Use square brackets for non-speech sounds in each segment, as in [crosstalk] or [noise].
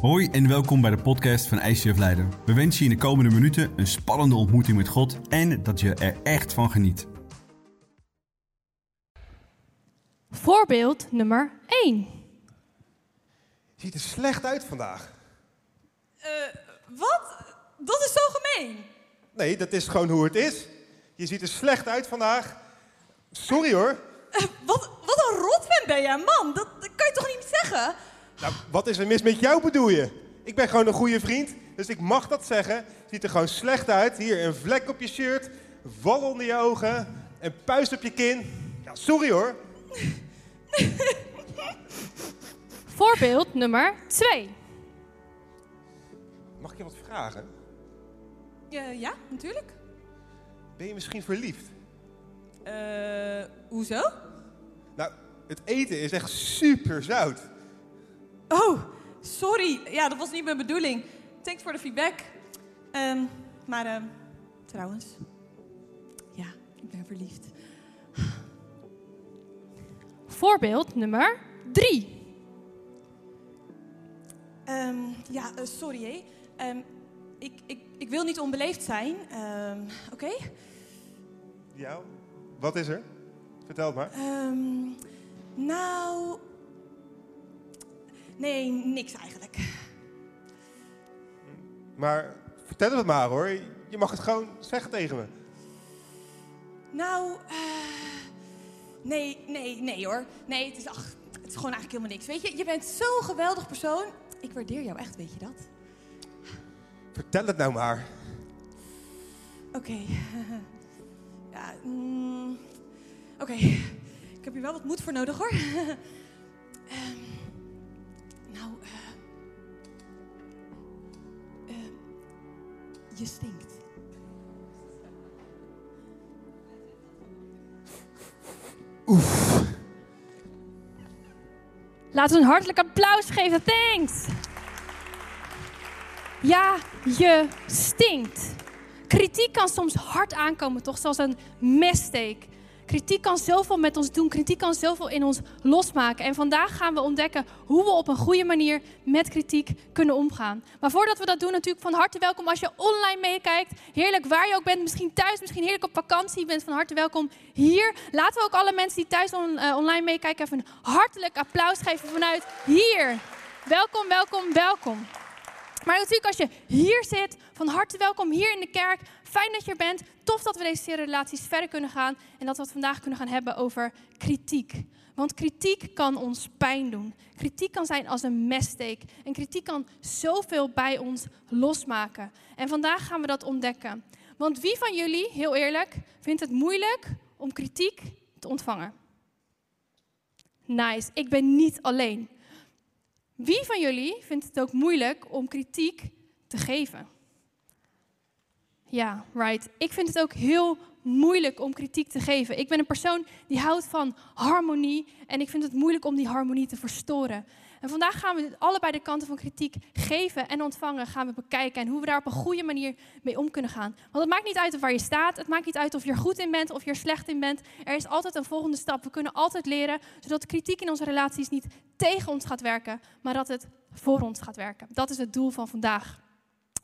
Hoi en welkom bij de podcast van ICF Leiden. We wensen je in de komende minuten een spannende ontmoeting met God en dat je er echt van geniet. Voorbeeld nummer 1. Je ziet er slecht uit vandaag. Eh, wat? Dat is zo gemeen. Nee, dat is gewoon hoe het is. Je ziet er slecht uit vandaag. Sorry hoor. Eh, wat, wat een rotwem ben jij, man. Dat, dat kan je toch niet zeggen? Nou, wat is er mis met jou bedoel je? Ik ben gewoon een goede vriend, dus ik mag dat zeggen. Ziet er gewoon slecht uit. Hier een vlek op je shirt, wal onder je ogen, een puist op je kin. Ja, sorry hoor. Voorbeeld nummer 2. Mag ik je wat vragen? Eh, ja, natuurlijk. Ben je misschien verliefd? Eh, hoezo? Nou, het eten is echt super zout. Oh, sorry. Ja, dat was niet mijn bedoeling. Thanks voor de feedback. Ehm, maar ehm, trouwens, ja, ik ben verliefd. Voorbeeld nummer 3. Ehm, ja, eh, sorry hé. Ik, ik, ik wil niet onbeleefd zijn. Ehm, Oké? Jou? Wat is er? Vertel het maar. Ehm, nou. Nee, niks eigenlijk. Maar vertel het maar hoor. Je mag het gewoon zeggen tegen me. Nou, eh, nee, nee, nee hoor. Nee, het is, ach, het is gewoon eigenlijk helemaal niks. Weet je, je bent zo'n geweldig persoon. Ik waardeer jou echt, weet je dat? Vertel het nou maar. Oké. [laughs] ja, mm, oké. Ik heb hier wel wat moed voor nodig hoor. [laughs] Ehm, nou, eh, eh, je stinkt. Laten we een hartelijk applaus geven. Thanks. Ja, je stinkt. Kritiek kan soms hard aankomen, toch? Zoals een messteek. Kritiek kan zoveel met ons doen. Kritiek kan zoveel in ons losmaken. En vandaag gaan we ontdekken hoe we op een goede manier met kritiek kunnen omgaan. Maar voordat we dat doen, natuurlijk van harte welkom als je online meekijkt. Heerlijk waar je ook bent. Misschien thuis, misschien heerlijk op vakantie. Je bent van harte welkom hier. Laten we ook alle mensen die thuis on- eh, online meekijken even een hartelijk applaus geven vanuit hier. Welkom, welkom, welkom. Maar natuurlijk als je hier zit, van harte welkom hier in de kerk. Fijn dat je er bent. Tof dat we deze relaties verder kunnen gaan. En dat we het vandaag kunnen gaan hebben over kritiek. Want kritiek kan ons pijn doen. Kritiek kan zijn als een messteek. En kritiek kan zoveel bij ons losmaken. En vandaag gaan we dat ontdekken. Want wie van jullie, heel eerlijk, vindt het moeilijk om kritiek te ontvangen? Nice, ik ben niet alleen. Wie van jullie vindt het ook moeilijk om kritiek te geven? Ja, right. Ik vind het ook heel moeilijk om kritiek te geven. Ik ben een persoon die houdt van harmonie en ik vind het moeilijk om die harmonie te verstoren. En vandaag gaan we allebei de kanten van kritiek geven en ontvangen, gaan we bekijken en hoe we daar op een goede manier mee om kunnen gaan. Want het maakt niet uit of waar je staat, het maakt niet uit of je er goed in bent of je er slecht in bent. Er is altijd een volgende stap. We kunnen altijd leren, zodat kritiek in onze relaties niet tegen ons gaat werken, maar dat het voor ons gaat werken. Dat is het doel van vandaag.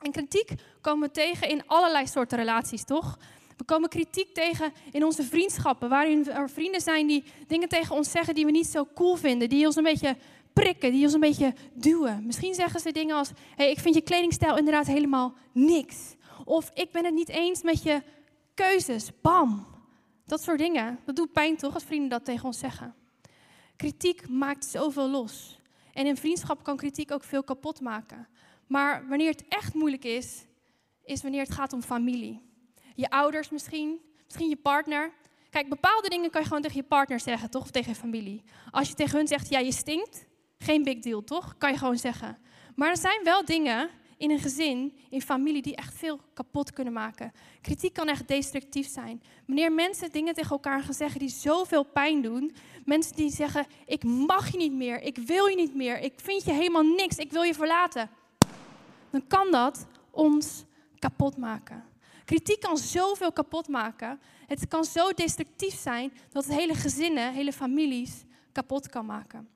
En kritiek komen we tegen in allerlei soorten relaties, toch? We komen kritiek tegen in onze vriendschappen, waarin er vrienden zijn die dingen tegen ons zeggen die we niet zo cool vinden, die ons een beetje prikken, die ons een beetje duwen. Misschien zeggen ze dingen als: hey, ik vind je kledingstijl inderdaad helemaal niks. Of ik ben het niet eens met je keuzes. Bam. Dat soort dingen. Dat doet pijn toch als vrienden dat tegen ons zeggen. Kritiek maakt zoveel los. En in vriendschap kan kritiek ook veel kapot maken. Maar wanneer het echt moeilijk is, is wanneer het gaat om familie. Je ouders misschien, misschien je partner. Kijk, bepaalde dingen kan je gewoon tegen je partner zeggen, toch? Of tegen je familie. Als je tegen hun zegt, ja, je stinkt, geen big deal, toch? Kan je gewoon zeggen. Maar er zijn wel dingen in een gezin, in familie, die echt veel kapot kunnen maken. Kritiek kan echt destructief zijn. Wanneer mensen dingen tegen elkaar gaan zeggen die zoveel pijn doen. Mensen die zeggen, ik mag je niet meer, ik wil je niet meer, ik vind je helemaal niks, ik wil je verlaten. Dan kan dat ons kapot maken. Kritiek kan zoveel kapot maken. Het kan zo destructief zijn dat het hele gezinnen, hele families kapot kan maken.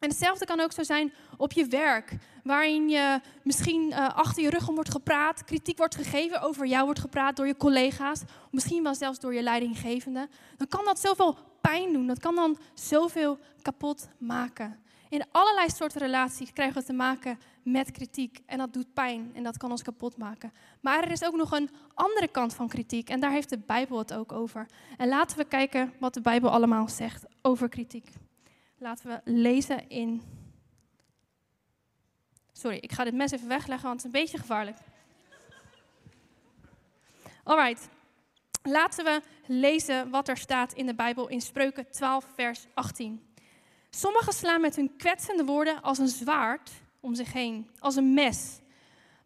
En hetzelfde kan ook zo zijn op je werk, waarin je misschien uh, achter je rug om wordt gepraat, kritiek wordt gegeven, over jou wordt gepraat door je collega's, misschien wel zelfs door je leidinggevende. Dan kan dat zoveel pijn doen, dat kan dan zoveel kapot maken. In allerlei soorten relaties krijgen we te maken met kritiek en dat doet pijn en dat kan ons kapot maken. Maar er is ook nog een andere kant van kritiek en daar heeft de Bijbel het ook over. En laten we kijken wat de Bijbel allemaal zegt over kritiek. Laten we lezen in. Sorry, ik ga dit mes even wegleggen, want het is een beetje gevaarlijk. Alright, laten we lezen wat er staat in de Bijbel in Spreuken 12, vers 18. Sommigen slaan met hun kwetsende woorden als een zwaard om zich heen, als een mes.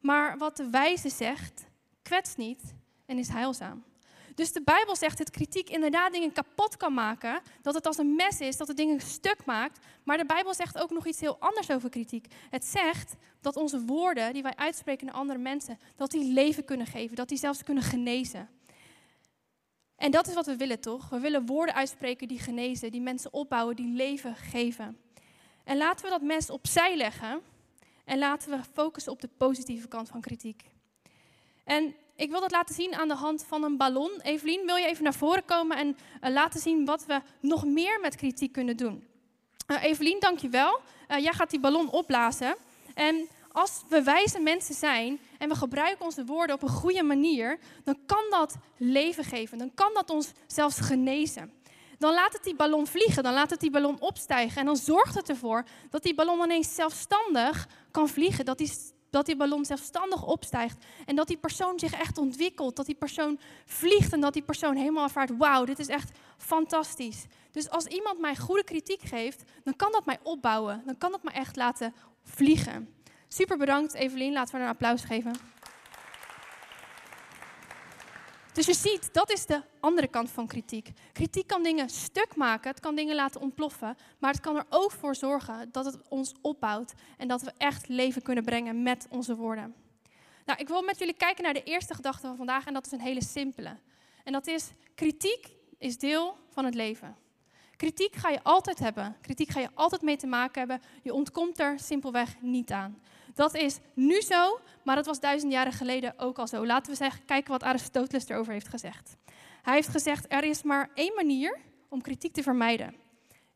Maar wat de wijze zegt, kwetst niet en is heilzaam. Dus de Bijbel zegt dat kritiek inderdaad dingen kapot kan maken. Dat het als een mes is, dat het dingen stuk maakt. Maar de Bijbel zegt ook nog iets heel anders over kritiek. Het zegt dat onze woorden die wij uitspreken naar andere mensen, dat die leven kunnen geven. Dat die zelfs kunnen genezen. En dat is wat we willen, toch? We willen woorden uitspreken die genezen, die mensen opbouwen, die leven geven. En laten we dat mes opzij leggen en laten we focussen op de positieve kant van kritiek. En ik wil dat laten zien aan de hand van een ballon. Evelien, wil je even naar voren komen en uh, laten zien wat we nog meer met kritiek kunnen doen? Uh, Evelien, dankjewel. Uh, jij gaat die ballon opblazen. En als we wijze mensen zijn en we gebruiken onze woorden op een goede manier, dan kan dat leven geven. Dan kan dat ons zelfs genezen. Dan laat het die ballon vliegen, dan laat het die ballon opstijgen en dan zorgt het ervoor dat die ballon ineens zelfstandig kan vliegen. Dat die, dat die ballon zelfstandig opstijgt en dat die persoon zich echt ontwikkelt. Dat die persoon vliegt en dat die persoon helemaal ervaart, wauw, dit is echt fantastisch. Dus als iemand mij goede kritiek geeft, dan kan dat mij opbouwen. Dan kan dat mij echt laten vliegen. Super bedankt, Evelien. Laten we een applaus geven. Dus je ziet, dat is de andere kant van kritiek. Kritiek kan dingen stuk maken, het kan dingen laten ontploffen, maar het kan er ook voor zorgen dat het ons opbouwt en dat we echt leven kunnen brengen met onze woorden. Nou, ik wil met jullie kijken naar de eerste gedachte van vandaag en dat is een hele simpele. En dat is, kritiek is deel van het leven. Kritiek ga je altijd hebben. Kritiek ga je altijd mee te maken hebben. Je ontkomt er simpelweg niet aan. Dat is nu zo, maar dat was duizend jaren geleden ook al zo. Laten we zeggen, kijken wat Aristoteles erover heeft gezegd. Hij heeft gezegd, er is maar één manier om kritiek te vermijden.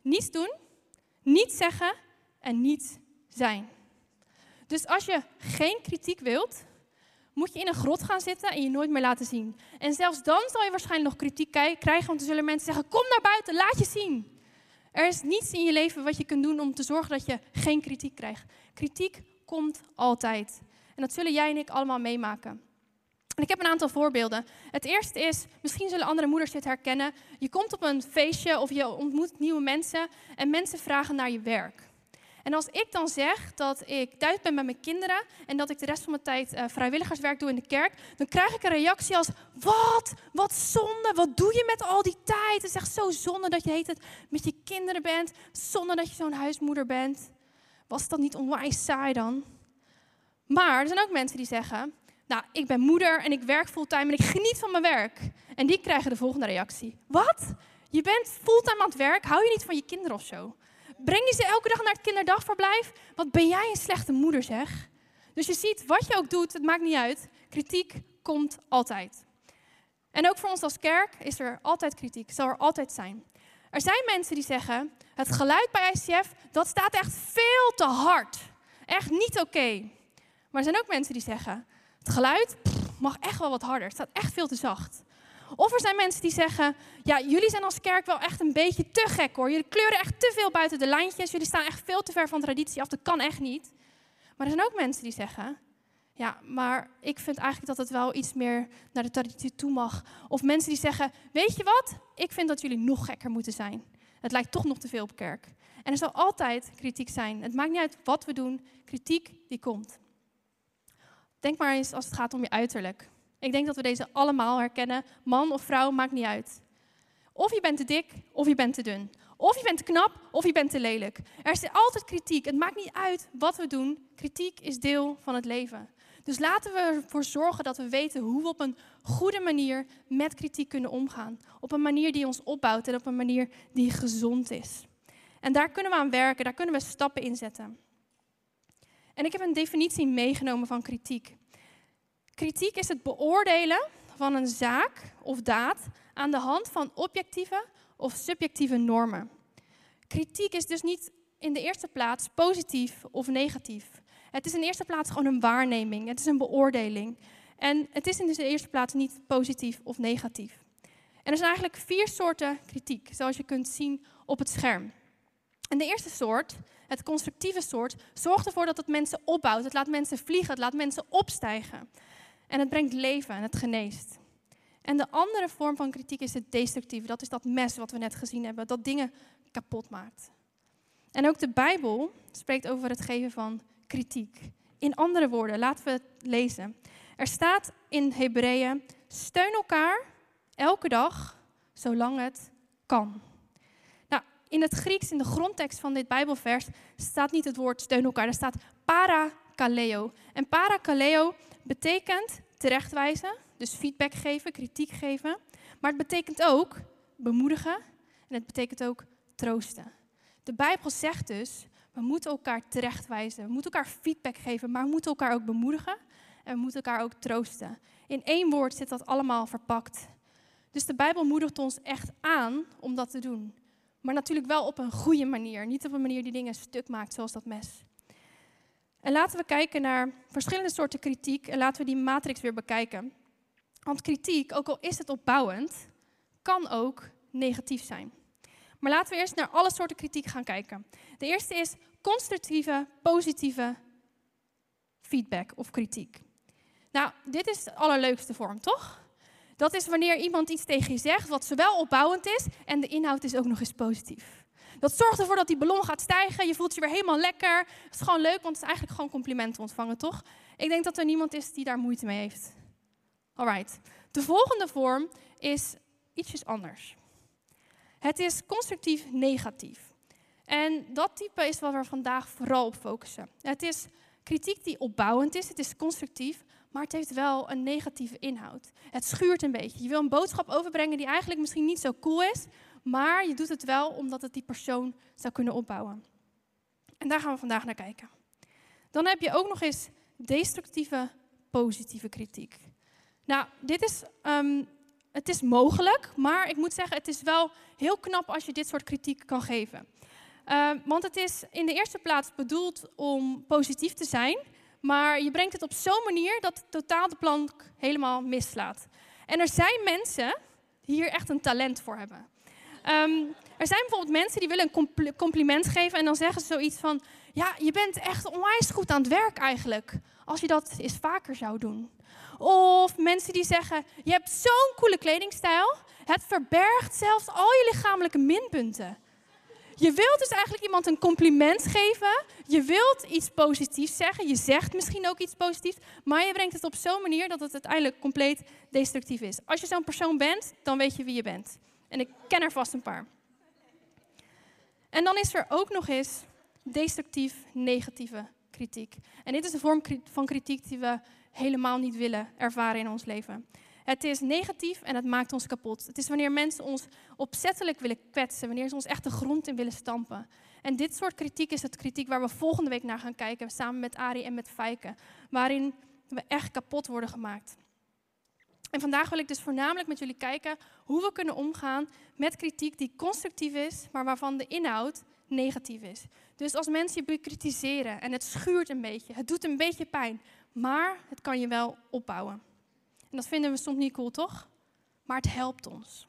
Niets doen, niet zeggen en niet zijn. Dus als je geen kritiek wilt, moet je in een grot gaan zitten en je nooit meer laten zien. En zelfs dan zal je waarschijnlijk nog kritiek krijgen, want dan zullen mensen zeggen, kom naar buiten, laat je zien. Er is niets in je leven wat je kunt doen om te zorgen dat je geen kritiek krijgt. Kritiek komt altijd. En dat zullen jij en ik allemaal meemaken. En ik heb een aantal voorbeelden. Het eerste is, misschien zullen andere moeders dit herkennen. Je komt op een feestje of je ontmoet nieuwe mensen en mensen vragen naar je werk. En als ik dan zeg dat ik thuis ben met mijn kinderen en dat ik de rest van mijn tijd uh, vrijwilligerswerk doe in de kerk, dan krijg ik een reactie als: Wat? Wat zonde? Wat doe je met al die tijd? Het is echt zo zonde dat je heet het met je kinderen bent, zonde dat je zo'n huismoeder bent. Was dat niet onwijs saai dan? Maar er zijn ook mensen die zeggen: Nou, ik ben moeder en ik werk fulltime en ik geniet van mijn werk. En die krijgen de volgende reactie: Wat? Je bent fulltime aan het werk? Hou je niet van je kinderen of zo? Breng je ze elke dag naar het kinderdagverblijf? Wat ben jij een slechte moeder, zeg? Dus je ziet, wat je ook doet, het maakt niet uit. Kritiek komt altijd. En ook voor ons als kerk is er altijd kritiek, zal er altijd zijn. Er zijn mensen die zeggen, het geluid bij ICF, dat staat echt veel te hard. Echt niet oké. Maar er zijn ook mensen die zeggen, het geluid mag echt wel wat harder. Het staat echt veel te zacht. Of er zijn mensen die zeggen, ja, jullie zijn als kerk wel echt een beetje te gek hoor. Jullie kleuren echt te veel buiten de lijntjes. Jullie staan echt veel te ver van traditie af. Dat kan echt niet. Maar er zijn ook mensen die zeggen, ja, maar ik vind eigenlijk dat het wel iets meer naar de traditie toe mag. Of mensen die zeggen, weet je wat? Ik vind dat jullie nog gekker moeten zijn. Het lijkt toch nog te veel op kerk. En er zal altijd kritiek zijn. Het maakt niet uit wat we doen. Kritiek die komt. Denk maar eens als het gaat om je uiterlijk. Ik denk dat we deze allemaal herkennen. Man of vrouw, maakt niet uit. Of je bent te dik, of je bent te dun. Of je bent te knap, of je bent te lelijk. Er is altijd kritiek. Het maakt niet uit wat we doen. Kritiek is deel van het leven. Dus laten we ervoor zorgen dat we weten hoe we op een goede manier met kritiek kunnen omgaan. Op een manier die ons opbouwt en op een manier die gezond is. En daar kunnen we aan werken, daar kunnen we stappen in zetten. En ik heb een definitie meegenomen van kritiek. Kritiek is het beoordelen van een zaak of daad aan de hand van objectieve of subjectieve normen. Kritiek is dus niet in de eerste plaats positief of negatief. Het is in de eerste plaats gewoon een waarneming, het is een beoordeling. En het is in de eerste plaats niet positief of negatief. En er zijn eigenlijk vier soorten kritiek, zoals je kunt zien op het scherm. En de eerste soort, het constructieve soort, zorgt ervoor dat het mensen opbouwt. Het laat mensen vliegen, het laat mensen opstijgen. En het brengt leven en het geneest. En de andere vorm van kritiek is het destructieve. Dat is dat mes wat we net gezien hebben, dat dingen kapot maakt. En ook de Bijbel spreekt over het geven van kritiek. In andere woorden, laten we het lezen. Er staat in Hebreeën: steun elkaar elke dag, zolang het kan. Nou, in het Grieks, in de grondtekst van dit Bijbelvers, staat niet het woord steun elkaar, er staat parakaleo. En parakaleo betekent terechtwijzen, dus feedback geven, kritiek geven. Maar het betekent ook bemoedigen en het betekent ook troosten. De Bijbel zegt dus, we moeten elkaar terechtwijzen, we moeten elkaar feedback geven, maar we moeten elkaar ook bemoedigen en we moeten elkaar ook troosten. In één woord zit dat allemaal verpakt. Dus de Bijbel moedigt ons echt aan om dat te doen. Maar natuurlijk wel op een goede manier, niet op een manier die dingen stuk maakt, zoals dat mes. En laten we kijken naar verschillende soorten kritiek en laten we die matrix weer bekijken. Want kritiek, ook al is het opbouwend, kan ook negatief zijn. Maar laten we eerst naar alle soorten kritiek gaan kijken. De eerste is constructieve, positieve feedback of kritiek. Nou, dit is de allerleukste vorm, toch? Dat is wanneer iemand iets tegen je zegt wat zowel opbouwend is en de inhoud is ook nog eens positief. Dat zorgt ervoor dat die ballon gaat stijgen. Je voelt je weer helemaal lekker. Het is gewoon leuk, want het is eigenlijk gewoon complimenten ontvangen, toch? Ik denk dat er niemand is die daar moeite mee heeft. Alright. De volgende vorm is ietsjes anders. Het is constructief negatief. En dat type is wat we vandaag vooral op focussen. Het is kritiek die opbouwend is, het is constructief, maar het heeft wel een negatieve inhoud. Het schuurt een beetje. Je wil een boodschap overbrengen die eigenlijk misschien niet zo cool is, maar je doet het wel omdat het die persoon zou kunnen opbouwen. En daar gaan we vandaag naar kijken. Dan heb je ook nog eens destructieve, positieve kritiek. Nou, dit is, um, het is mogelijk, maar ik moet zeggen, het is wel heel knap als je dit soort kritiek kan geven. Uh, want het is in de eerste plaats bedoeld om positief te zijn, maar je brengt het op zo'n manier dat het totaal de plank helemaal mislaat. En er zijn mensen die hier echt een talent voor hebben. Um, er zijn bijvoorbeeld mensen die willen een compliment geven en dan zeggen ze zoiets van: Ja, je bent echt onwijs goed aan het werk eigenlijk. Als je dat eens vaker zou doen. Of mensen die zeggen: Je hebt zo'n coole kledingstijl. Het verbergt zelfs al je lichamelijke minpunten. Je wilt dus eigenlijk iemand een compliment geven. Je wilt iets positiefs zeggen. Je zegt misschien ook iets positiefs. Maar je brengt het op zo'n manier dat het uiteindelijk compleet destructief is. Als je zo'n persoon bent, dan weet je wie je bent. En ik ken er vast een paar. En dan is er ook nog eens destructief negatieve kritiek. En dit is een vorm van kritiek die we helemaal niet willen ervaren in ons leven. Het is negatief en het maakt ons kapot. Het is wanneer mensen ons opzettelijk willen kwetsen, wanneer ze ons echt de grond in willen stampen. En dit soort kritiek is het kritiek waar we volgende week naar gaan kijken, samen met Ari en met Fijke, waarin we echt kapot worden gemaakt. En vandaag wil ik dus voornamelijk met jullie kijken hoe we kunnen omgaan met kritiek die constructief is, maar waarvan de inhoud negatief is. Dus als mensen je bekritiseren en het schuurt een beetje, het doet een beetje pijn, maar het kan je wel opbouwen. En dat vinden we soms niet cool, toch? Maar het helpt ons.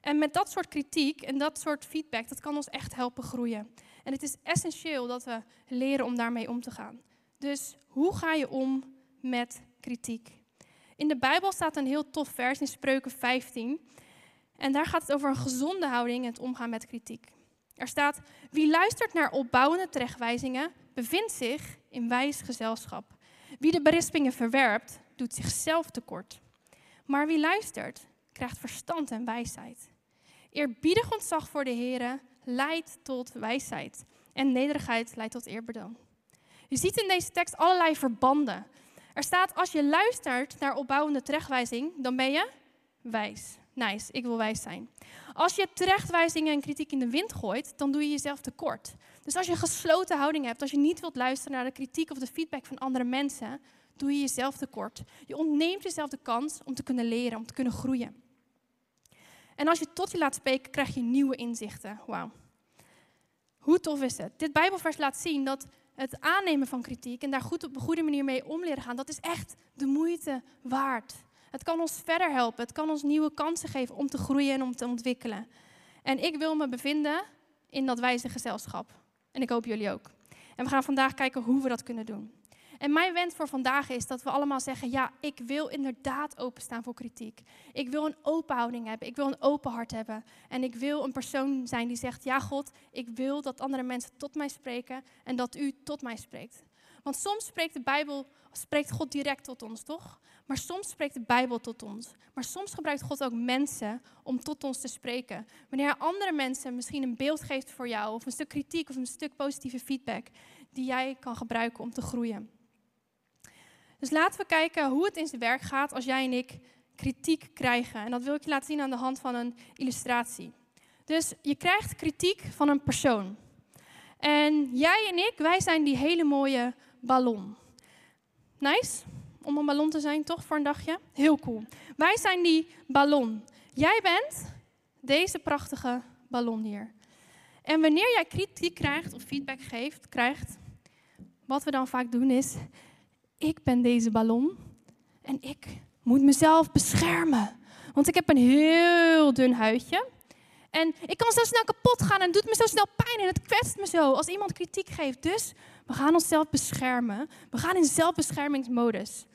En met dat soort kritiek en dat soort feedback, dat kan ons echt helpen groeien. En het is essentieel dat we leren om daarmee om te gaan. Dus hoe ga je om met kritiek? In de Bijbel staat een heel tof vers in Spreuken 15. En daar gaat het over een gezonde houding en het omgaan met kritiek. Er staat: Wie luistert naar opbouwende terechtwijzingen, bevindt zich in wijs gezelschap. Wie de berispingen verwerpt, doet zichzelf tekort. Maar wie luistert, krijgt verstand en wijsheid. Eerbiedig ontzag voor de Heer leidt tot wijsheid. En nederigheid leidt tot eerbetoon. Je ziet in deze tekst allerlei verbanden er staat, als je luistert naar opbouwende terechtwijzing, dan ben je wijs. Nice, ik wil wijs zijn. Als je terechtwijzingen en kritiek in de wind gooit, dan doe je jezelf tekort. Dus als je een gesloten houding hebt, als je niet wilt luisteren naar de kritiek of de feedback van andere mensen, doe je jezelf tekort. Je ontneemt jezelf de kans om te kunnen leren, om te kunnen groeien. En als je tot je laat spreken, krijg je nieuwe inzichten. Wauw. Hoe tof is het? Dit Bijbelvers laat zien dat het aannemen van kritiek en daar goed op een goede manier mee om leren gaan, dat is echt de moeite waard. Het kan ons verder helpen. Het kan ons nieuwe kansen geven om te groeien en om te ontwikkelen. En ik wil me bevinden in dat wijze gezelschap. En ik hoop jullie ook. En we gaan vandaag kijken hoe we dat kunnen doen. En mijn wens voor vandaag is dat we allemaal zeggen: ja, ik wil inderdaad openstaan voor kritiek. Ik wil een open houding hebben. Ik wil een open hart hebben. En ik wil een persoon zijn die zegt: ja, God, ik wil dat andere mensen tot mij spreken en dat u tot mij spreekt. Want soms spreekt de Bijbel, spreekt God direct tot ons, toch? Maar soms spreekt de Bijbel tot ons. Maar soms gebruikt God ook mensen om tot ons te spreken. Wanneer andere mensen misschien een beeld geeft voor jou, of een stuk kritiek of een stuk positieve feedback, die jij kan gebruiken om te groeien. Dus laten we kijken hoe het in zijn werk gaat als jij en ik kritiek krijgen. En dat wil ik je laten zien aan de hand van een illustratie. Dus je krijgt kritiek van een persoon. En jij en ik, wij zijn die hele mooie ballon. Nice? Om een ballon te zijn, toch, voor een dagje? Heel cool. Wij zijn die ballon. Jij bent deze prachtige ballon hier. En wanneer jij kritiek krijgt of feedback geeft, krijgt, wat we dan vaak doen is, ik ben deze ballon en ik moet mezelf beschermen. Want ik heb een heel dun huidje. En ik kan zo snel kapot gaan en het doet me zo snel pijn en het kwetst me zo als iemand kritiek geeft. Dus we gaan onszelf beschermen. We gaan in zelfbeschermingsmodus.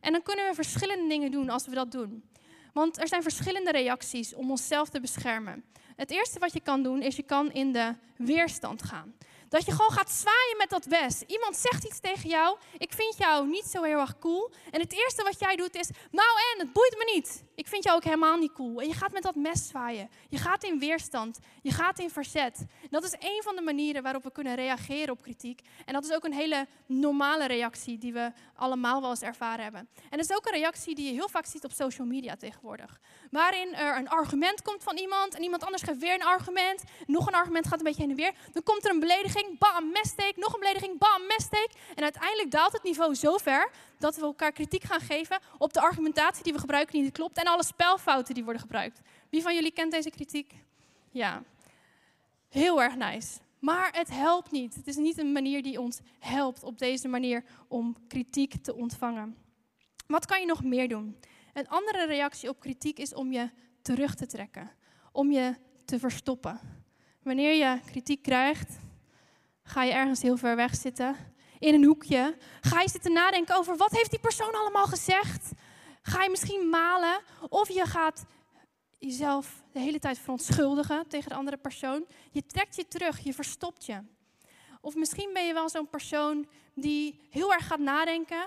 En dan kunnen we verschillende dingen doen als we dat doen. Want er zijn verschillende reacties om onszelf te beschermen. Het eerste wat je kan doen is je kan in de weerstand gaan. Dat je gewoon gaat zwaaien met dat wes. Iemand zegt iets tegen jou. Ik vind jou niet zo heel erg cool. En het eerste wat jij doet is. Nou en, het boeit me niet. Ik vind jou ook helemaal niet cool. En je gaat met dat mes zwaaien. Je gaat in weerstand. Je gaat in verzet. dat is een van de manieren waarop we kunnen reageren op kritiek. En dat is ook een hele normale reactie die we allemaal wel eens ervaren hebben. En dat is ook een reactie die je heel vaak ziet op social media tegenwoordig. Waarin er een argument komt van iemand. En iemand anders geeft weer een argument. Nog een argument gaat een beetje heen en weer. Dan komt er een belediging bam, messteek, nog een belediging, bam, messteek. En uiteindelijk daalt het niveau zo ver dat we elkaar kritiek gaan geven op de argumentatie die we gebruiken die niet klopt en alle spelfouten die worden gebruikt. Wie van jullie kent deze kritiek? Ja, heel erg nice. Maar het helpt niet. Het is niet een manier die ons helpt op deze manier om kritiek te ontvangen. Wat kan je nog meer doen? Een andere reactie op kritiek is om je terug te trekken, om je te verstoppen. Wanneer je kritiek krijgt, Ga je ergens heel ver weg zitten, in een hoekje? Ga je zitten nadenken over wat heeft die persoon allemaal gezegd? Ga je misschien malen? Of je gaat jezelf de hele tijd verontschuldigen tegen de andere persoon. Je trekt je terug, je verstopt je. Of misschien ben je wel zo'n persoon die heel erg gaat nadenken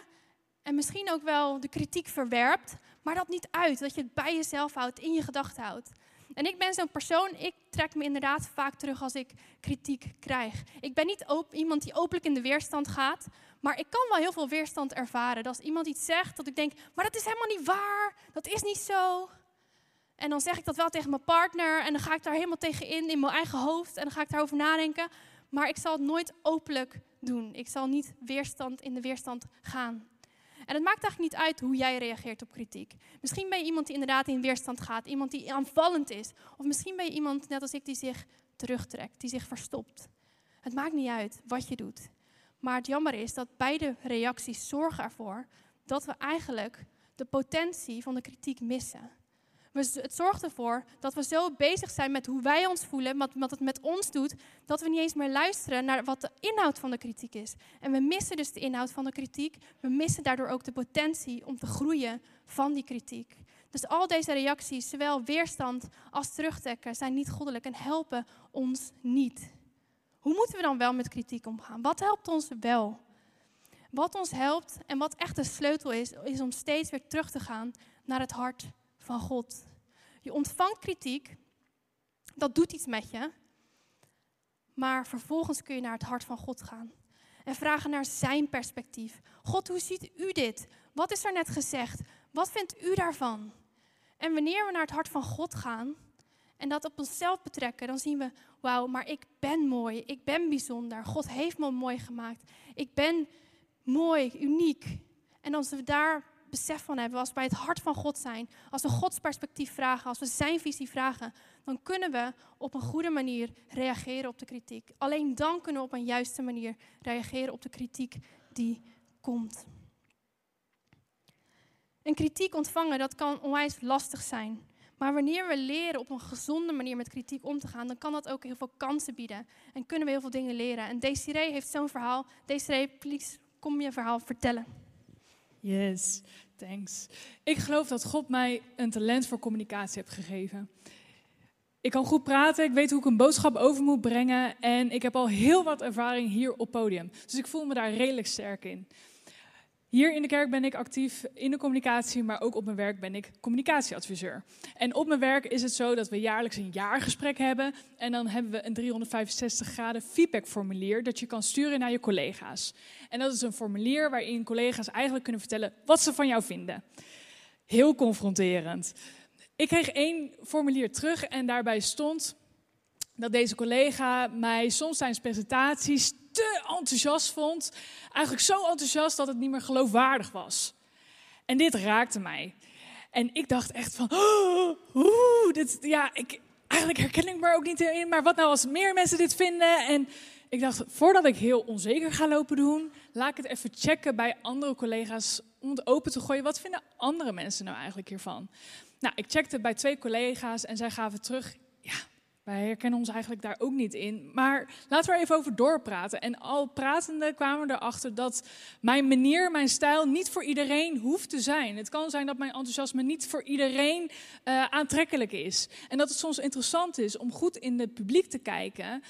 en misschien ook wel de kritiek verwerpt, maar dat niet uit, dat je het bij jezelf houdt, in je gedachten houdt. En ik ben zo'n persoon, ik trek me inderdaad vaak terug als ik kritiek krijg. Ik ben niet iemand die openlijk in de weerstand gaat, maar ik kan wel heel veel weerstand ervaren. Dat als iemand iets zegt, dat ik denk, maar dat is helemaal niet waar, dat is niet zo. En dan zeg ik dat wel tegen mijn partner en dan ga ik daar helemaal tegen in, in mijn eigen hoofd. En dan ga ik daarover nadenken. Maar ik zal het nooit openlijk doen. Ik zal niet weerstand in de weerstand gaan. En het maakt eigenlijk niet uit hoe jij reageert op kritiek. Misschien ben je iemand die inderdaad in weerstand gaat, iemand die aanvallend is. Of misschien ben je iemand, net als ik, die zich terugtrekt, die zich verstopt. Het maakt niet uit wat je doet. Maar het jammer is dat beide reacties zorgen ervoor dat we eigenlijk de potentie van de kritiek missen. Het zorgt ervoor dat we zo bezig zijn met hoe wij ons voelen, wat, het met ons doet, dat we niet eens meer luisteren naar wat de inhoud van de kritiek is. En we missen dus de inhoud van de kritiek. We missen daardoor ook de potentie om te groeien van die kritiek. Dus al deze reacties, zowel weerstand als terugtrekken, zijn niet goddelijk en helpen ons niet. Hoe moeten we dan wel met kritiek omgaan? Wat helpt ons wel? Wat ons helpt en wat echt de sleutel is, is om steeds weer terug te gaan naar het hart God. Je ontvangt kritiek, dat doet iets met je, maar vervolgens kun je naar het hart van God gaan en vragen naar zijn perspectief. God, hoe ziet u dit? Wat is er net gezegd? Wat vindt u daarvan? En wanneer we naar het hart van God gaan en dat op onszelf betrekken, dan zien we, wauw, maar ik ben mooi, ik ben bijzonder. God heeft me mooi gemaakt. Ik ben mooi, uniek. En als we daar besef van hebben, als we bij het hart van God zijn, als we Gods perspectief vragen, als we Zijn visie vragen, dan kunnen we op een goede manier reageren op de kritiek. Alleen dan kunnen we op een juiste manier reageren op de kritiek die komt. Een kritiek ontvangen, dat kan onwijs lastig zijn. Maar wanneer we leren op een gezonde manier met kritiek om te gaan, dan kan dat ook heel veel kansen bieden. En kunnen we heel veel dingen leren. En Desiree heeft zo'n verhaal. Desiree, please, kom je verhaal vertellen. Yes, thanks. Ik geloof dat God mij een talent voor communicatie heeft gegeven. Ik kan goed praten, ik weet hoe ik een boodschap over moet brengen en ik heb al heel wat ervaring hier op podium. Dus ik voel me daar redelijk sterk in. Hier in de kerk ben ik actief in de communicatie, maar ook op mijn werk ben ik communicatieadviseur. En op mijn werk is het zo dat we jaarlijks een jaargesprek hebben en dan hebben we een 365 graden feedbackformulier dat je kan sturen naar je collega's. En dat is een formulier waarin collega's eigenlijk kunnen vertellen wat ze van jou vinden. Heel confronterend. Ik kreeg één formulier terug en daarbij stond dat deze collega mij soms tijdens presentaties te enthousiast vond. Eigenlijk zo enthousiast dat het niet meer geloofwaardig was. En dit raakte mij. En ik dacht echt van, oh, dit, ja, ik, eigenlijk herken ik me ook niet in. Maar wat nou als meer mensen dit vinden? En ik dacht, voordat ik heel onzeker ga lopen doen, laat ik het even checken bij andere collega's om het open te gooien. Wat vinden andere mensen nou eigenlijk hiervan? Nou, ik checkte bij twee collega's en zij gaven terug, wij herkennen ons eigenlijk daar ook niet in. Maar laten we er even over doorpraten. En al pratende kwamen we erachter dat mijn manier, mijn stijl niet voor iedereen hoeft te zijn. Het kan zijn dat mijn enthousiasme niet voor iedereen uh, aantrekkelijk is. En dat het soms interessant is om goed in het publiek te kijken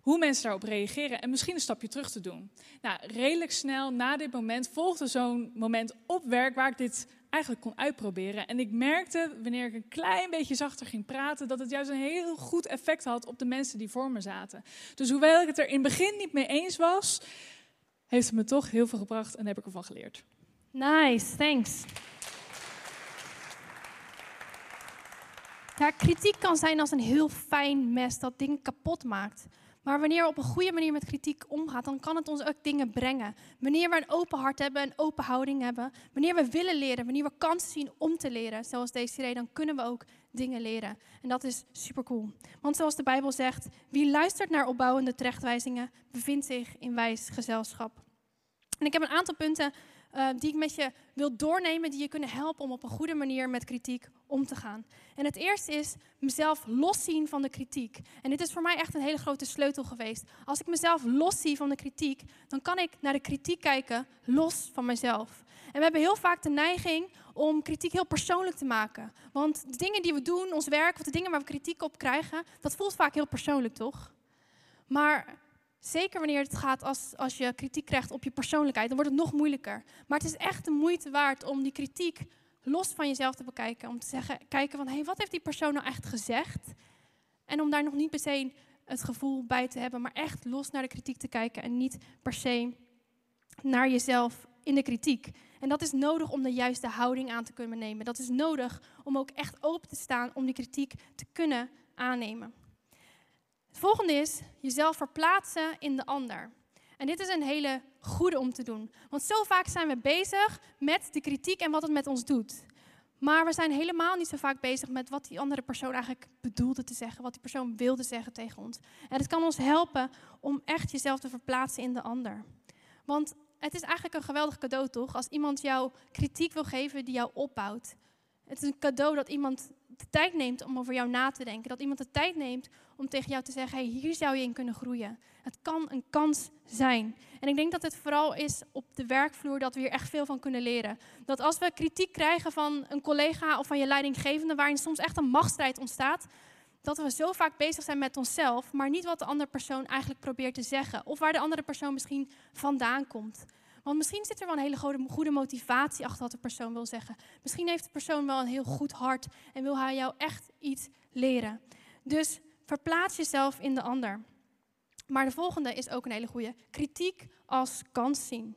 hoe mensen daarop reageren en misschien een stapje terug te doen. Nou, redelijk snel na dit moment volgde zo'n moment op werk waar ik dit eigenlijk kon uitproberen. En ik merkte, wanneer ik een klein beetje zachter ging praten, dat het juist een heel goed effect had op de mensen die voor me zaten. Dus hoewel ik het er in het begin niet mee eens was, heeft het me toch heel veel gebracht en heb ik ervan geleerd. Nice, thanks. Ja, kritiek kan zijn als een heel fijn mes dat dingen kapot maakt. Maar wanneer we op een goede manier met kritiek omgaan, dan kan het ons ook dingen brengen. Wanneer we een open hart hebben, een open houding hebben, wanneer we willen leren, wanneer we kansen zien om te leren, zoals deze reden, dan kunnen we ook dingen leren. En dat is super cool. Want zoals de Bijbel zegt, wie luistert naar opbouwende terechtwijzingen, bevindt zich in wijs gezelschap. En ik heb een aantal punten uh, die ik met je wil doornemen, die je kunnen helpen om op een goede manier met kritiek om te gaan. En het eerste is mezelf loszien van de kritiek. En dit is voor mij echt een hele grote sleutel geweest. Als ik mezelf loszie van de kritiek, dan kan ik naar de kritiek kijken los van mezelf. En we hebben heel vaak de neiging om kritiek heel persoonlijk te maken. Want de dingen die we doen, ons werk, of de dingen waar we kritiek op krijgen, dat voelt vaak heel persoonlijk, toch? Maar Zeker wanneer het gaat als, als je kritiek krijgt op je persoonlijkheid, dan wordt het nog moeilijker. Maar het is echt de moeite waard om die kritiek los van jezelf te bekijken. Om te zeggen, kijken van, hé, hey, wat heeft die persoon nou echt gezegd? En om daar nog niet per se het gevoel bij te hebben, maar echt los naar de kritiek te kijken en niet per se naar jezelf in de kritiek. En dat is nodig om de juiste houding aan te kunnen nemen. Dat is nodig om ook echt open te staan om die kritiek te kunnen aannemen. Het volgende is jezelf verplaatsen in de ander. En dit is een hele goede om te doen. Want zo vaak zijn we bezig met de kritiek en wat het met ons doet. Maar we zijn helemaal niet zo vaak bezig met wat die andere persoon eigenlijk bedoelde te zeggen, wat die persoon wilde zeggen tegen ons. En het kan ons helpen om echt jezelf te verplaatsen in de ander. Want het is eigenlijk een geweldig cadeau, toch? Als iemand jou kritiek wil geven die jou opbouwt. Het is een cadeau dat iemand de tijd neemt om over jou na te denken. Dat iemand de tijd neemt om tegen jou te zeggen: hey, hier zou je in kunnen groeien. Het kan een kans zijn. En ik denk dat het vooral is op de werkvloer dat we hier echt veel van kunnen leren. Dat als we kritiek krijgen van een collega of van je leidinggevende, waarin soms echt een machtsstrijd ontstaat, dat we zo vaak bezig zijn met onszelf, maar niet wat de andere persoon eigenlijk probeert te zeggen. Of waar de andere persoon misschien vandaan komt. Want misschien zit er wel een hele goede, motivatie achter wat de persoon wil zeggen. Misschien heeft de persoon wel een heel goed hart en wil hij jou echt iets leren. Dus verplaats jezelf in de ander. Maar de volgende is ook een hele goede. Kritiek als kans zien.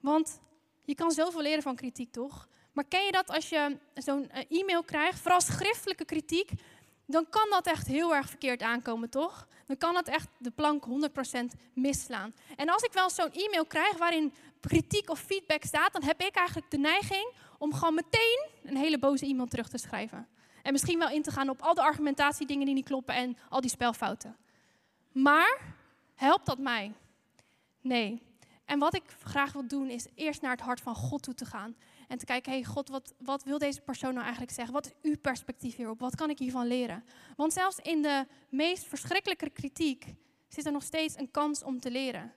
Want je kan zoveel leren van kritiek, toch? Maar ken je dat als je zo'n eh, e-mail krijgt, vooral schriftelijke kritiek, dan kan dat echt heel erg verkeerd aankomen, toch? Dan kan dat echt de plank 100% misslaan. En als ik wel zo'n e-mail krijg waarin kritiek of feedback staat, dan heb ik eigenlijk de neiging om gewoon meteen een hele boze e-mail terug te schrijven. En misschien wel in te gaan op al de argumentatiedingen die niet kloppen en al die spelfouten. Maar helpt dat mij? Nee. En wat ik graag wil doen is eerst naar het hart van God toe te gaan. En te kijken, hey God, wat, wat wil deze persoon nou eigenlijk zeggen? Wat is uw perspectief hierop? Wat kan ik hiervan leren? Want zelfs in de meest verschrikkelijke kritiek zit er nog steeds een kans om te leren.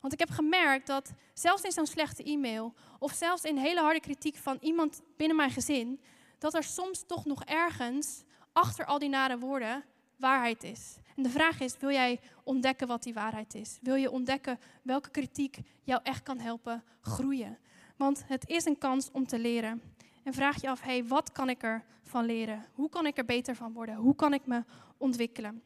Want ik heb gemerkt dat zelfs in zo'n slechte e-mail, of zelfs in hele harde kritiek van iemand binnen mijn gezin, dat er soms toch nog ergens achter al die nare woorden waarheid is. En de vraag is, wil jij ontdekken wat die waarheid is? Wil je ontdekken welke kritiek jou echt kan helpen groeien? Want het is een kans om te leren. En vraag je af, hey, wat kan ik er van leren? Hoe kan ik er beter van worden? Hoe kan ik me ontwikkelen?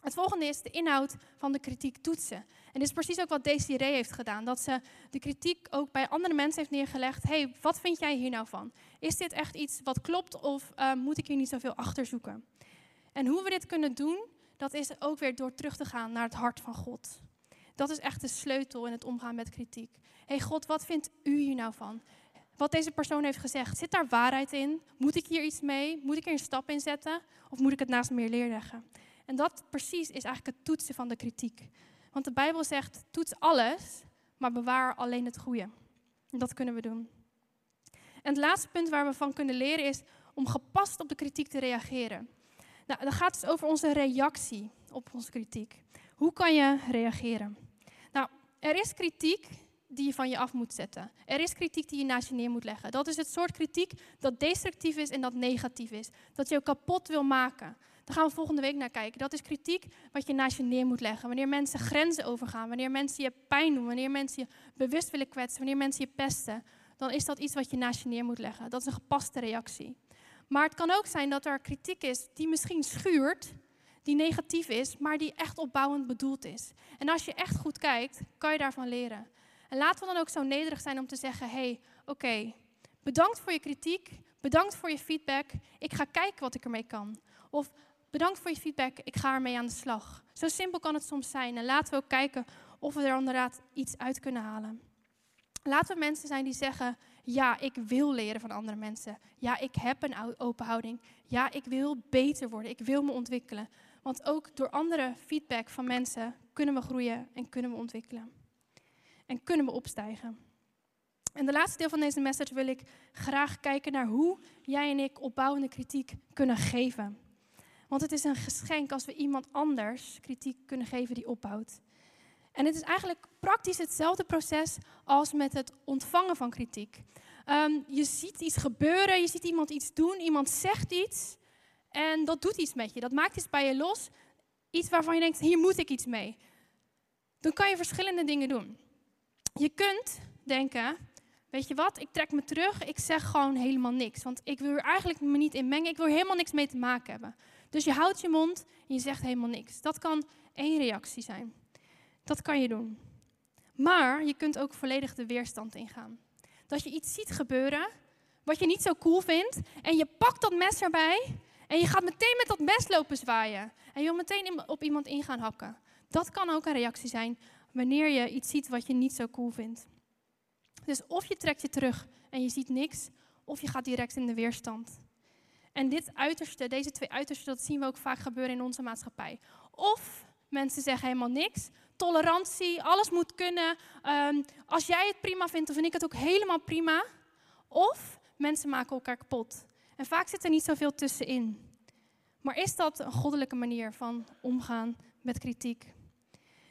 Het volgende is de inhoud van de kritiek toetsen. En dit is precies ook wat Desiree heeft gedaan. Dat ze de kritiek ook bij andere mensen heeft neergelegd. hey, wat vind jij hier nou van? Is dit echt iets wat klopt of uh, moet ik hier niet zoveel achter zoeken? En hoe we dit kunnen doen, dat is ook weer door terug te gaan naar het hart van God. Dat is echt de sleutel in het omgaan met kritiek. hey God, wat vindt u hier nou van? Wat deze persoon heeft gezegd, zit daar waarheid in? Moet ik hier iets mee? Moet ik er een stap in zetten? Of moet ik het naast me neerleggen? En dat precies is eigenlijk het toetsen van de kritiek. Want de Bijbel zegt, toets alles, maar bewaar alleen het goede. En dat kunnen we doen. En het laatste punt waar we van kunnen leren is om gepast op de kritiek te reageren. Nou, dan gaat het over onze reactie op onze kritiek. Hoe kan je reageren? Nou, er is kritiek die je van je af moet zetten. Er is kritiek die je naast je neer moet leggen. Dat is het soort kritiek dat destructief is en dat negatief is. Dat je kapot wil maken. Daar gaan we volgende week naar kijken. Dat is kritiek wat je naast je neer moet leggen. Wanneer mensen grenzen overgaan, wanneer mensen je pijn doen, wanneer mensen je bewust willen kwetsen, wanneer mensen je pesten, dan is dat iets wat je naast je neer moet leggen. Dat is een gepaste reactie. Maar het kan ook zijn dat er kritiek is die misschien schuurt, die negatief is, maar die echt opbouwend bedoeld is. En als je echt goed kijkt, kan je daarvan leren. En laten we dan ook zo nederig zijn om te zeggen: hé, hey, oké, bedankt voor je kritiek, bedankt voor je feedback, ik ga kijken wat ik ermee kan. Of bedankt voor je feedback, ik ga ermee aan de slag. Zo simpel kan het soms zijn. En laten we ook kijken of we er inderdaad iets uit kunnen halen. Laten we mensen zijn die zeggen: ja, ik wil leren van andere mensen. Ja, ik heb een open houding. Ja, ik wil beter worden. Ik wil me ontwikkelen. Want ook door andere feedback van mensen kunnen we groeien en kunnen we ontwikkelen. En kunnen we opstijgen. En de laatste deel van deze message wil ik graag kijken naar hoe jij en ik opbouwende kritiek kunnen geven. Want het is een geschenk als we iemand anders kritiek kunnen geven die opbouwt. En het is eigenlijk praktisch hetzelfde proces als met het ontvangen van kritiek. Ehm, je ziet iets gebeuren, je ziet iemand iets doen, iemand zegt iets en dat doet iets met je. Dat maakt iets bij je los, iets waarvan je denkt, hier moet ik iets mee. Dan kan je verschillende dingen doen. Je kunt denken, weet je wat, ik trek me terug, ik zeg gewoon helemaal niks. Want ik wil er eigenlijk me niet in mengen, ik wil er helemaal niks mee te maken hebben. Dus je houdt je mond en je zegt helemaal niks. Dat kan één reactie zijn. Dat kan je doen. Maar je kunt ook volledig de weerstand ingaan. Dat je iets ziet gebeuren wat je niet zo cool vindt en je pakt dat mes erbij en je gaat meteen met dat mes lopen zwaaien. En je wil meteen op iemand in gaan hakken. Dat kan ook een reactie zijn wanneer je iets ziet wat je niet zo cool vindt. Dus of je trekt je terug en je ziet niks, of je gaat direct in de weerstand. En dit uiterste, deze twee uitersten, dat zien we ook vaak gebeuren in onze maatschappij. Of mensen zeggen helemaal niks, tolerantie, alles moet kunnen. Um, als jij het prima vindt, dan vind ik het ook helemaal prima. Of mensen maken elkaar kapot. En vaak zit er niet zoveel tussenin. Maar is dat een goddelijke manier van omgaan met kritiek?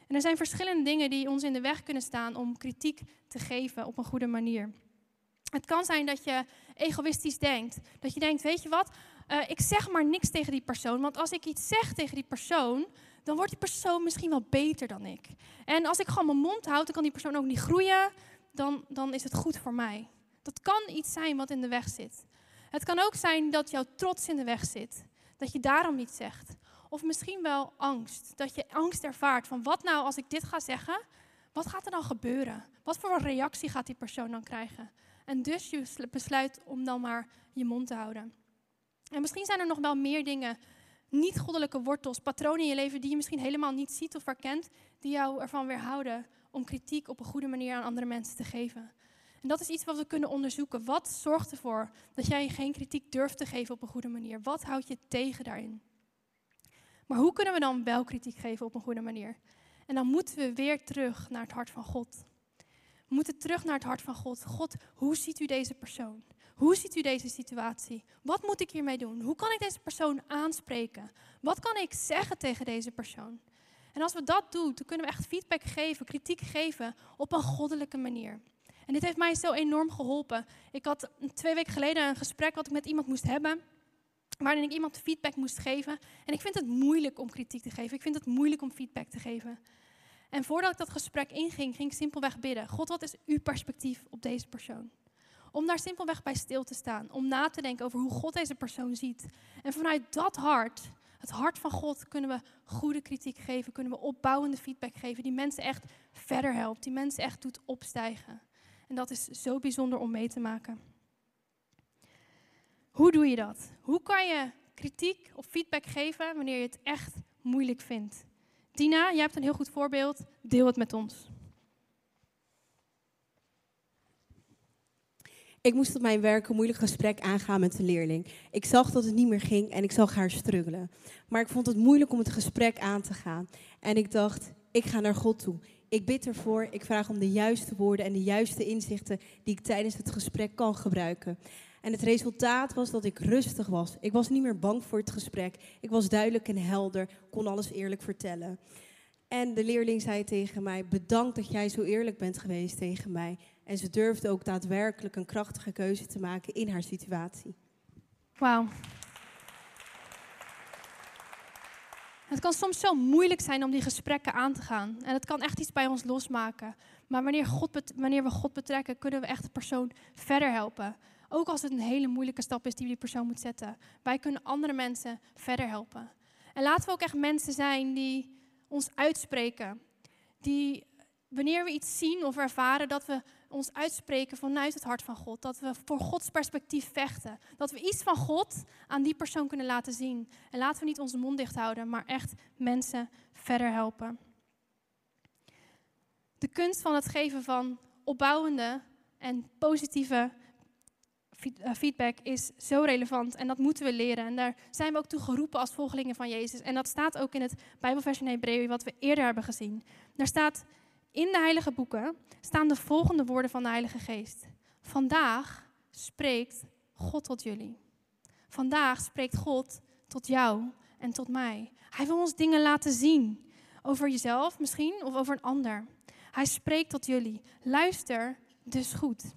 En er zijn verschillende dingen die ons in de weg kunnen staan om kritiek te geven op een goede manier. Het kan zijn dat je egoïstisch denkt. Dat je denkt, weet je wat, uh, ik zeg maar niks tegen die persoon. Want als ik iets zeg tegen die persoon, dan wordt die persoon misschien wel beter dan ik. En als ik gewoon mijn mond houd, dan kan die persoon ook niet groeien. Dan, dan is het goed voor mij. Dat kan iets zijn wat in de weg zit. Het kan ook zijn dat jouw trots in de weg zit. Dat je daarom niet zegt. Of misschien wel angst. Dat je angst ervaart van wat nou als ik dit ga zeggen, wat gaat er dan gebeuren? Wat voor reactie gaat die persoon dan krijgen? En dus je besluit om dan maar je mond te houden. En misschien zijn er nog wel meer dingen, niet-goddelijke wortels, patronen in je leven die je misschien helemaal niet ziet of herkent, die jou ervan weerhouden om kritiek op een goede manier aan andere mensen te geven. En dat is iets wat we kunnen onderzoeken. Wat zorgt ervoor dat jij geen kritiek durft te geven op een goede manier? Wat houdt je tegen daarin? Maar hoe kunnen we dan wel kritiek geven op een goede manier? En dan moeten we weer terug naar het hart van God. We moeten terug naar het hart van God. God, hoe ziet u deze persoon? Hoe ziet u deze situatie? Wat moet ik hiermee doen? Hoe kan ik deze persoon aanspreken? Wat kan ik zeggen tegen deze persoon? En als we dat doen, dan kunnen we echt feedback geven, kritiek geven op een goddelijke manier. En dit heeft mij zo enorm geholpen. Ik had twee weken geleden een gesprek wat ik met iemand moest hebben waarin ik iemand feedback moest geven. En ik vind het moeilijk om kritiek te geven. Ik vind het moeilijk om feedback te geven. En voordat ik dat gesprek inging, ging ik simpelweg bidden. God, wat is uw perspectief op deze persoon? Om daar simpelweg bij stil te staan. Om na te denken over hoe God deze persoon ziet. En vanuit dat hart, het hart van God, kunnen we goede kritiek geven. Kunnen we opbouwende feedback geven. Die mensen echt verder helpt. Die mensen echt doet opstijgen. En dat is zo bijzonder om mee te maken. Hoe doe je dat? Hoe kan je kritiek of feedback geven wanneer je het echt moeilijk vindt? Tina, jij hebt een heel goed voorbeeld. Deel het met ons. Ik moest op mijn werk een moeilijk gesprek aangaan met een leerling. Ik zag dat het niet meer ging en ik zag haar struggelen. Maar ik vond het moeilijk om het gesprek aan te gaan. En ik dacht, ik ga naar God toe. Ik bid ervoor, ik vraag om de juiste woorden en de juiste inzichten die ik tijdens het gesprek kan gebruiken. En het resultaat was dat ik rustig was. Ik was niet meer bang voor het gesprek. Ik was duidelijk en helder, kon alles eerlijk vertellen. En de leerling zei tegen mij: Bedankt dat jij zo eerlijk bent geweest tegen mij. En ze durfde ook daadwerkelijk een krachtige keuze te maken in haar situatie. Wauw. Het kan soms zo moeilijk zijn om die gesprekken aan te gaan. En het kan echt iets bij ons losmaken. Maar wanneer, God wanneer we God betrekken, kunnen we echt de persoon verder helpen. Ook als het een hele moeilijke stap is die die persoon moet zetten. Wij kunnen andere mensen verder helpen. En laten we ook echt mensen zijn die ons uitspreken. Die wanneer we iets zien of ervaren, dat we ons uitspreken vanuit het hart van God. Dat we voor Gods perspectief vechten. Dat we iets van God aan die persoon kunnen laten zien. En laten we niet onze mond dicht houden, maar echt mensen verder helpen. De kunst van het geven van opbouwende en positieve feedback is zo relevant en dat moeten we leren. En daar zijn we ook toe geroepen als volgelingen van Jezus. En dat staat ook in het Bijbelvers in Hebreeën, wat we eerder hebben gezien. Daar staat in de heilige boeken staan de volgende woorden van de Heilige Geest. Vandaag spreekt God tot jullie. Vandaag spreekt God tot jou en tot mij. Hij wil ons dingen laten zien. Over jezelf misschien of over een ander. Hij spreekt tot jullie. Luister dus goed.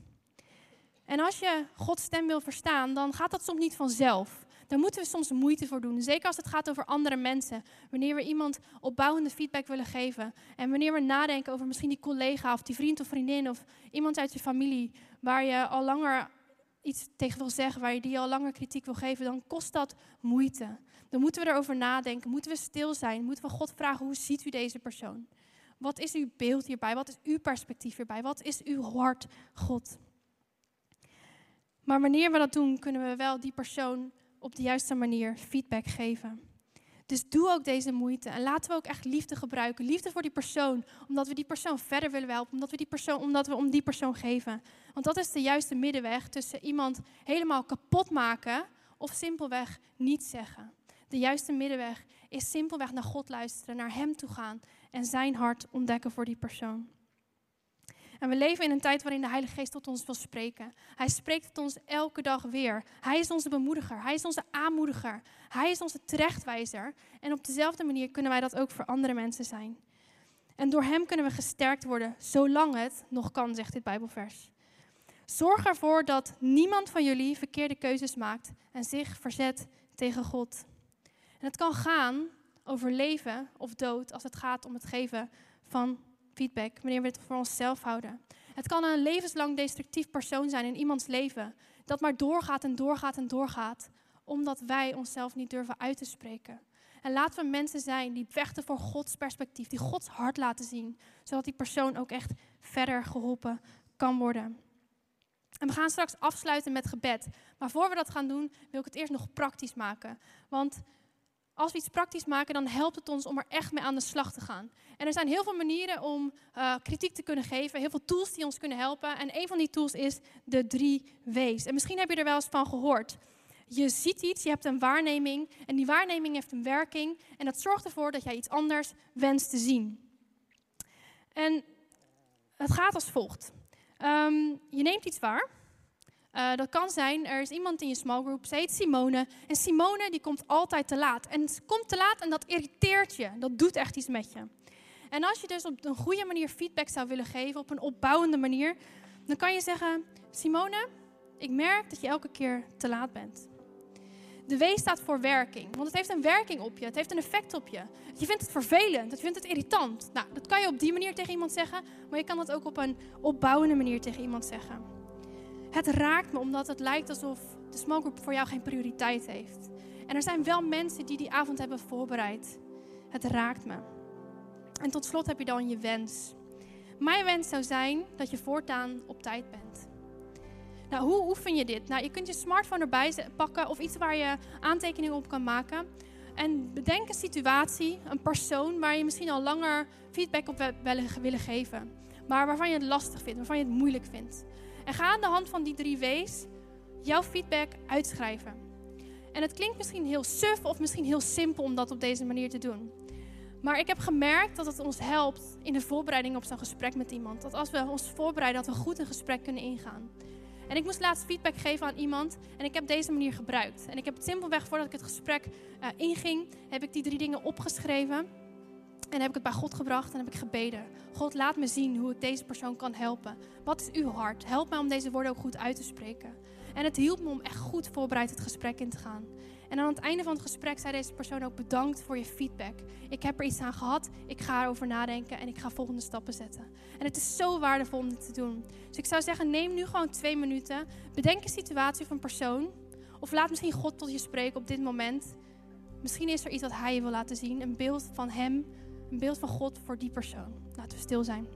En als je Gods stem wil verstaan, dan gaat dat soms niet vanzelf. Daar moeten we soms moeite voor doen. Zeker als het gaat over andere mensen. Wanneer we iemand opbouwende feedback willen geven. En wanneer we nadenken over misschien die collega of die vriend of vriendin of iemand uit je familie waar je al langer iets tegen wil zeggen, waar je die al langer kritiek wil geven, dan kost dat moeite. Dan moeten we erover nadenken. Moeten we stil zijn? Moeten we God vragen, hoe ziet u deze persoon? Wat is uw beeld hierbij? Wat is uw perspectief hierbij? Wat is uw hart, God? Maar wanneer we dat doen, kunnen we wel die persoon op de juiste manier feedback geven. Dus doe ook deze moeite en laten we ook echt liefde gebruiken. Liefde voor die persoon, omdat we die persoon verder willen helpen, omdat we, die persoon, omdat we om die persoon geven. Want dat is de juiste middenweg tussen iemand helemaal kapot maken of simpelweg niet zeggen. De juiste middenweg is simpelweg naar God luisteren, naar Hem toe gaan en Zijn hart ontdekken voor die persoon. En we leven in een tijd waarin de Heilige Geest tot ons wil spreken. Hij spreekt tot ons elke dag weer. Hij is onze bemoediger. Hij is onze aanmoediger. Hij is onze terechtwijzer. En op dezelfde manier kunnen wij dat ook voor andere mensen zijn. En door Hem kunnen we gesterkt worden, zolang het nog kan, zegt dit Bijbelvers. Zorg ervoor dat niemand van jullie verkeerde keuzes maakt en zich verzet tegen God. En het kan gaan over leven of dood als het gaat om het geven van feedback, wanneer we het voor onszelf houden. Het kan een levenslang destructief persoon zijn in iemands leven, dat maar doorgaat en doorgaat en doorgaat, omdat wij onszelf niet durven uit te spreken. En laten we mensen zijn die vechten voor Gods perspectief, die Gods hart laten zien, zodat die persoon ook echt verder geholpen kan worden. En we gaan straks afsluiten met gebed. Maar voor we dat gaan doen, wil ik het eerst nog praktisch maken. Want als we iets praktisch maken, dan helpt het ons om er echt mee aan de slag te gaan. En er zijn heel veel manieren om uh, kritiek te kunnen geven, heel veel tools die ons kunnen helpen. En een van die tools is de drie W's. En misschien heb je er wel eens van gehoord. Je ziet iets, je hebt een waarneming en die waarneming heeft een werking. En dat zorgt ervoor dat jij iets anders wenst te zien. En het gaat als volgt. Um, je neemt iets waar. Uh, dat kan zijn, er is iemand in je small group, ze heet Simone. En Simone die komt altijd te laat. En ze komt te laat en dat irriteert je. Dat doet echt iets met je. En als je dus op een goede manier feedback zou willen geven, op een opbouwende manier, dan kan je zeggen: Simone, ik merk dat je elke keer te laat bent. De W staat voor werking, want het heeft een werking op je, het heeft een effect op je. Je vindt het vervelend, je vindt het irritant. Nou, dat kan je op die manier tegen iemand zeggen, maar je kan dat ook op een opbouwende manier tegen iemand zeggen. Het raakt me omdat het lijkt alsof de small voor jou geen prioriteit heeft. En er zijn wel mensen die die avond hebben voorbereid. Het raakt me. En tot slot heb je dan je wens. Mijn wens zou zijn dat je voortaan op tijd bent. Nou, hoe oefen je dit? Nou, je kunt je smartphone erbij pakken of iets waar je aantekeningen op kan maken. En bedenk een situatie, een persoon waar je misschien al langer feedback op willen geven. Maar waarvan je het lastig vindt, waarvan je het moeilijk vindt. En ga aan de hand van die drie W's jouw feedback uitschrijven. En het klinkt misschien heel suf of misschien heel simpel om dat op deze manier te doen. Maar ik heb gemerkt dat het ons helpt in de voorbereiding op zo'n gesprek met iemand. Dat als we ons voorbereiden, dat we goed een gesprek kunnen ingaan. En ik moest laatst feedback geven aan iemand en ik heb deze manier gebruikt. En ik heb simpelweg voordat ik het gesprek uh, inging, heb ik die drie dingen opgeschreven. En heb ik het bij God gebracht en heb ik gebeden. God, laat me zien hoe ik deze persoon kan helpen. Wat is uw hart? Help mij om deze woorden ook goed uit te spreken. En het hielp me om echt goed voorbereid het gesprek in te gaan. En aan het einde van het gesprek zei deze persoon ook bedankt voor je feedback. Ik heb er iets aan gehad, ik ga erover nadenken en ik ga volgende stappen zetten. En het is zo waardevol om dit te doen. Dus ik zou zeggen, neem nu gewoon twee minuten. Bedenk een situatie of een persoon. Of laat misschien God tot je spreken op dit moment. Misschien is er iets wat Hij je wil laten zien. Een beeld van Hem, een beeld van God voor die persoon. Laten we stil zijn.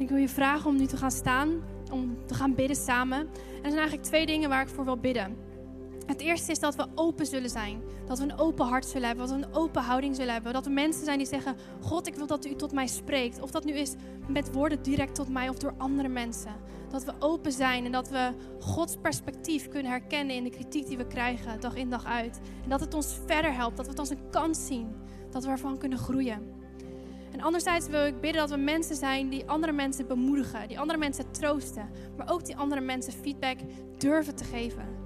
Ik wil je vragen om nu te gaan staan, om te gaan bidden samen. En er zijn eigenlijk twee dingen waar ik voor wil bidden. Het eerste is dat we open zullen zijn. Dat we een open hart zullen hebben. Dat we een open houding zullen hebben. Dat we mensen zijn die zeggen: God, ik wil dat u tot mij spreekt. Of dat nu is met woorden direct tot mij of door andere mensen. Dat we open zijn en dat we Gods perspectief kunnen herkennen in de kritiek die we krijgen, dag in dag uit. En dat het ons verder helpt. Dat we het als een kans zien. Dat we ervan kunnen groeien. En anderzijds wil ik bidden dat we mensen zijn die andere mensen bemoedigen, die andere mensen troosten, maar ook die andere mensen feedback durven te geven.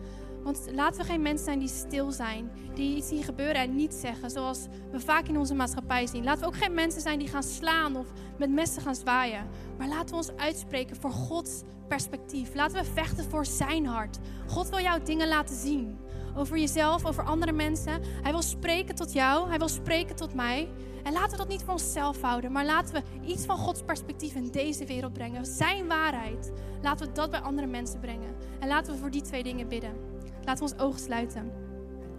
Want laten we geen mensen zijn die stil zijn, die iets zien gebeuren en niet zeggen, zoals we vaak in onze maatschappij zien. Laten we ook geen mensen zijn die gaan slaan of met messen gaan zwaaien. Maar laten we ons uitspreken voor Gods perspectief. Laten we vechten voor zijn hart. God wil jou dingen laten zien. Over jezelf, over andere mensen. Hij wil spreken tot jou, hij wil spreken tot mij. En laten we dat niet voor onszelf houden, maar laten we iets van Gods perspectief in deze wereld brengen. Zijn waarheid. Laten we dat bij andere mensen brengen. En laten we voor die twee dingen bidden. Laten we ons ogen sluiten.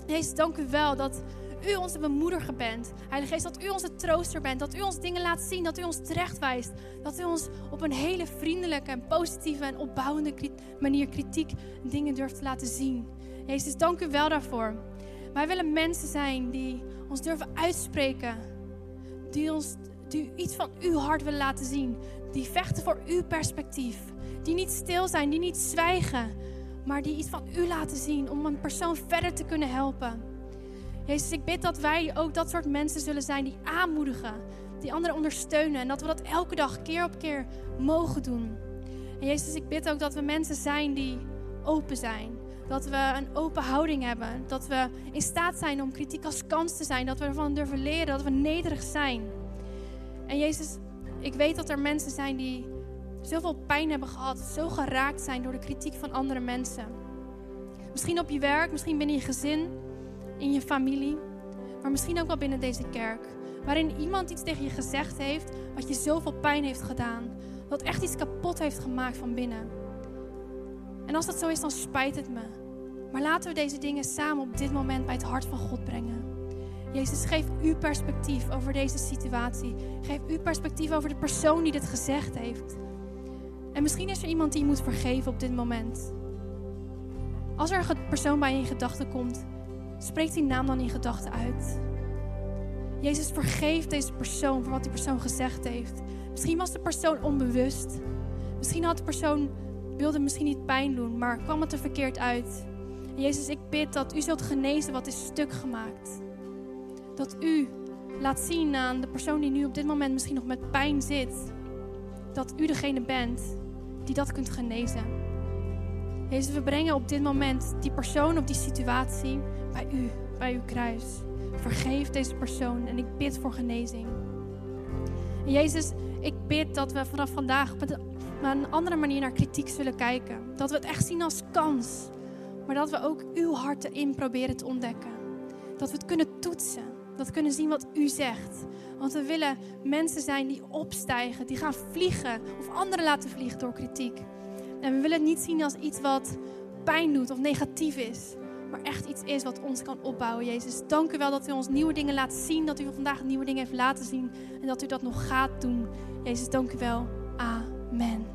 Jezus, dank u wel dat u onze bemoediger bent. Heilige Geest, dat u onze trooster bent. Dat u ons dingen laat zien. Dat u ons terechtwijst. Dat u ons op een hele vriendelijke en positieve en opbouwende manier kritiek dingen durft te laten zien. Jezus, dank u wel daarvoor. Wij willen mensen zijn die ons durven uitspreken. Die ons die iets van uw hart willen laten zien. Die vechten voor uw perspectief. Die niet stil zijn, die niet zwijgen maar die iets van u laten zien om een persoon verder te kunnen helpen. Jezus, ik bid dat wij ook dat soort mensen zullen zijn die aanmoedigen, die anderen ondersteunen en dat we dat elke dag keer op keer mogen doen. En Jezus, ik bid ook dat we mensen zijn die open zijn. Dat we een open houding hebben. Dat we in staat zijn om kritiek als kans te zijn. Dat we ervan durven leren. Dat we nederig zijn. En Jezus, ik weet dat er mensen zijn die zoveel pijn hebben gehad, zo geraakt zijn door de kritiek van andere mensen. Misschien op je werk, misschien binnen je gezin, in je familie, maar misschien ook wel binnen deze kerk. Waarin iemand iets tegen je gezegd heeft wat je zoveel pijn heeft gedaan. Wat echt iets kapot heeft gemaakt van binnen. En als dat zo is, dan spijt het me. Maar laten we deze dingen samen op dit moment bij het hart van God brengen. Jezus, geef uw perspectief over deze situatie. Geef uw perspectief over de persoon die dit gezegd heeft. En misschien is er iemand die je moet vergeven op dit moment. Als er een persoon bij je in gedachten komt, spreek die naam dan in gedachten uit. Jezus, vergeef deze persoon voor wat die persoon gezegd heeft. Misschien was de persoon onbewust. Misschien had de persoon wilde misschien niet pijn doen, maar kwam het er verkeerd uit. Jezus, ik bid dat u zult genezen wat is stuk gemaakt. Dat u laat zien aan de persoon die nu op dit moment misschien nog met pijn zit, dat u degene bent die dat kunt genezen. Jezus, we brengen op dit moment die persoon of die situatie bij u, bij uw kruis. Vergeef deze persoon en ik bid voor genezing. En Jezus, ik bid dat we vanaf vandaag op een andere manier naar kritiek zullen kijken. Dat we het echt zien als kans, maar dat we ook uw hart erin proberen te ontdekken. Dat we het kunnen toetsen, dat we kunnen zien wat u zegt. Want we willen mensen zijn die opstijgen, die gaan vliegen of anderen laten vliegen door kritiek. En we willen het niet zien als iets wat pijn doet of negatief is, maar echt iets is wat ons kan opbouwen. Jezus, dank u wel dat u ons nieuwe dingen laat zien, dat u vandaag nieuwe dingen heeft laten zien en dat u dat nog gaat doen. Jezus, dank u wel. Amen.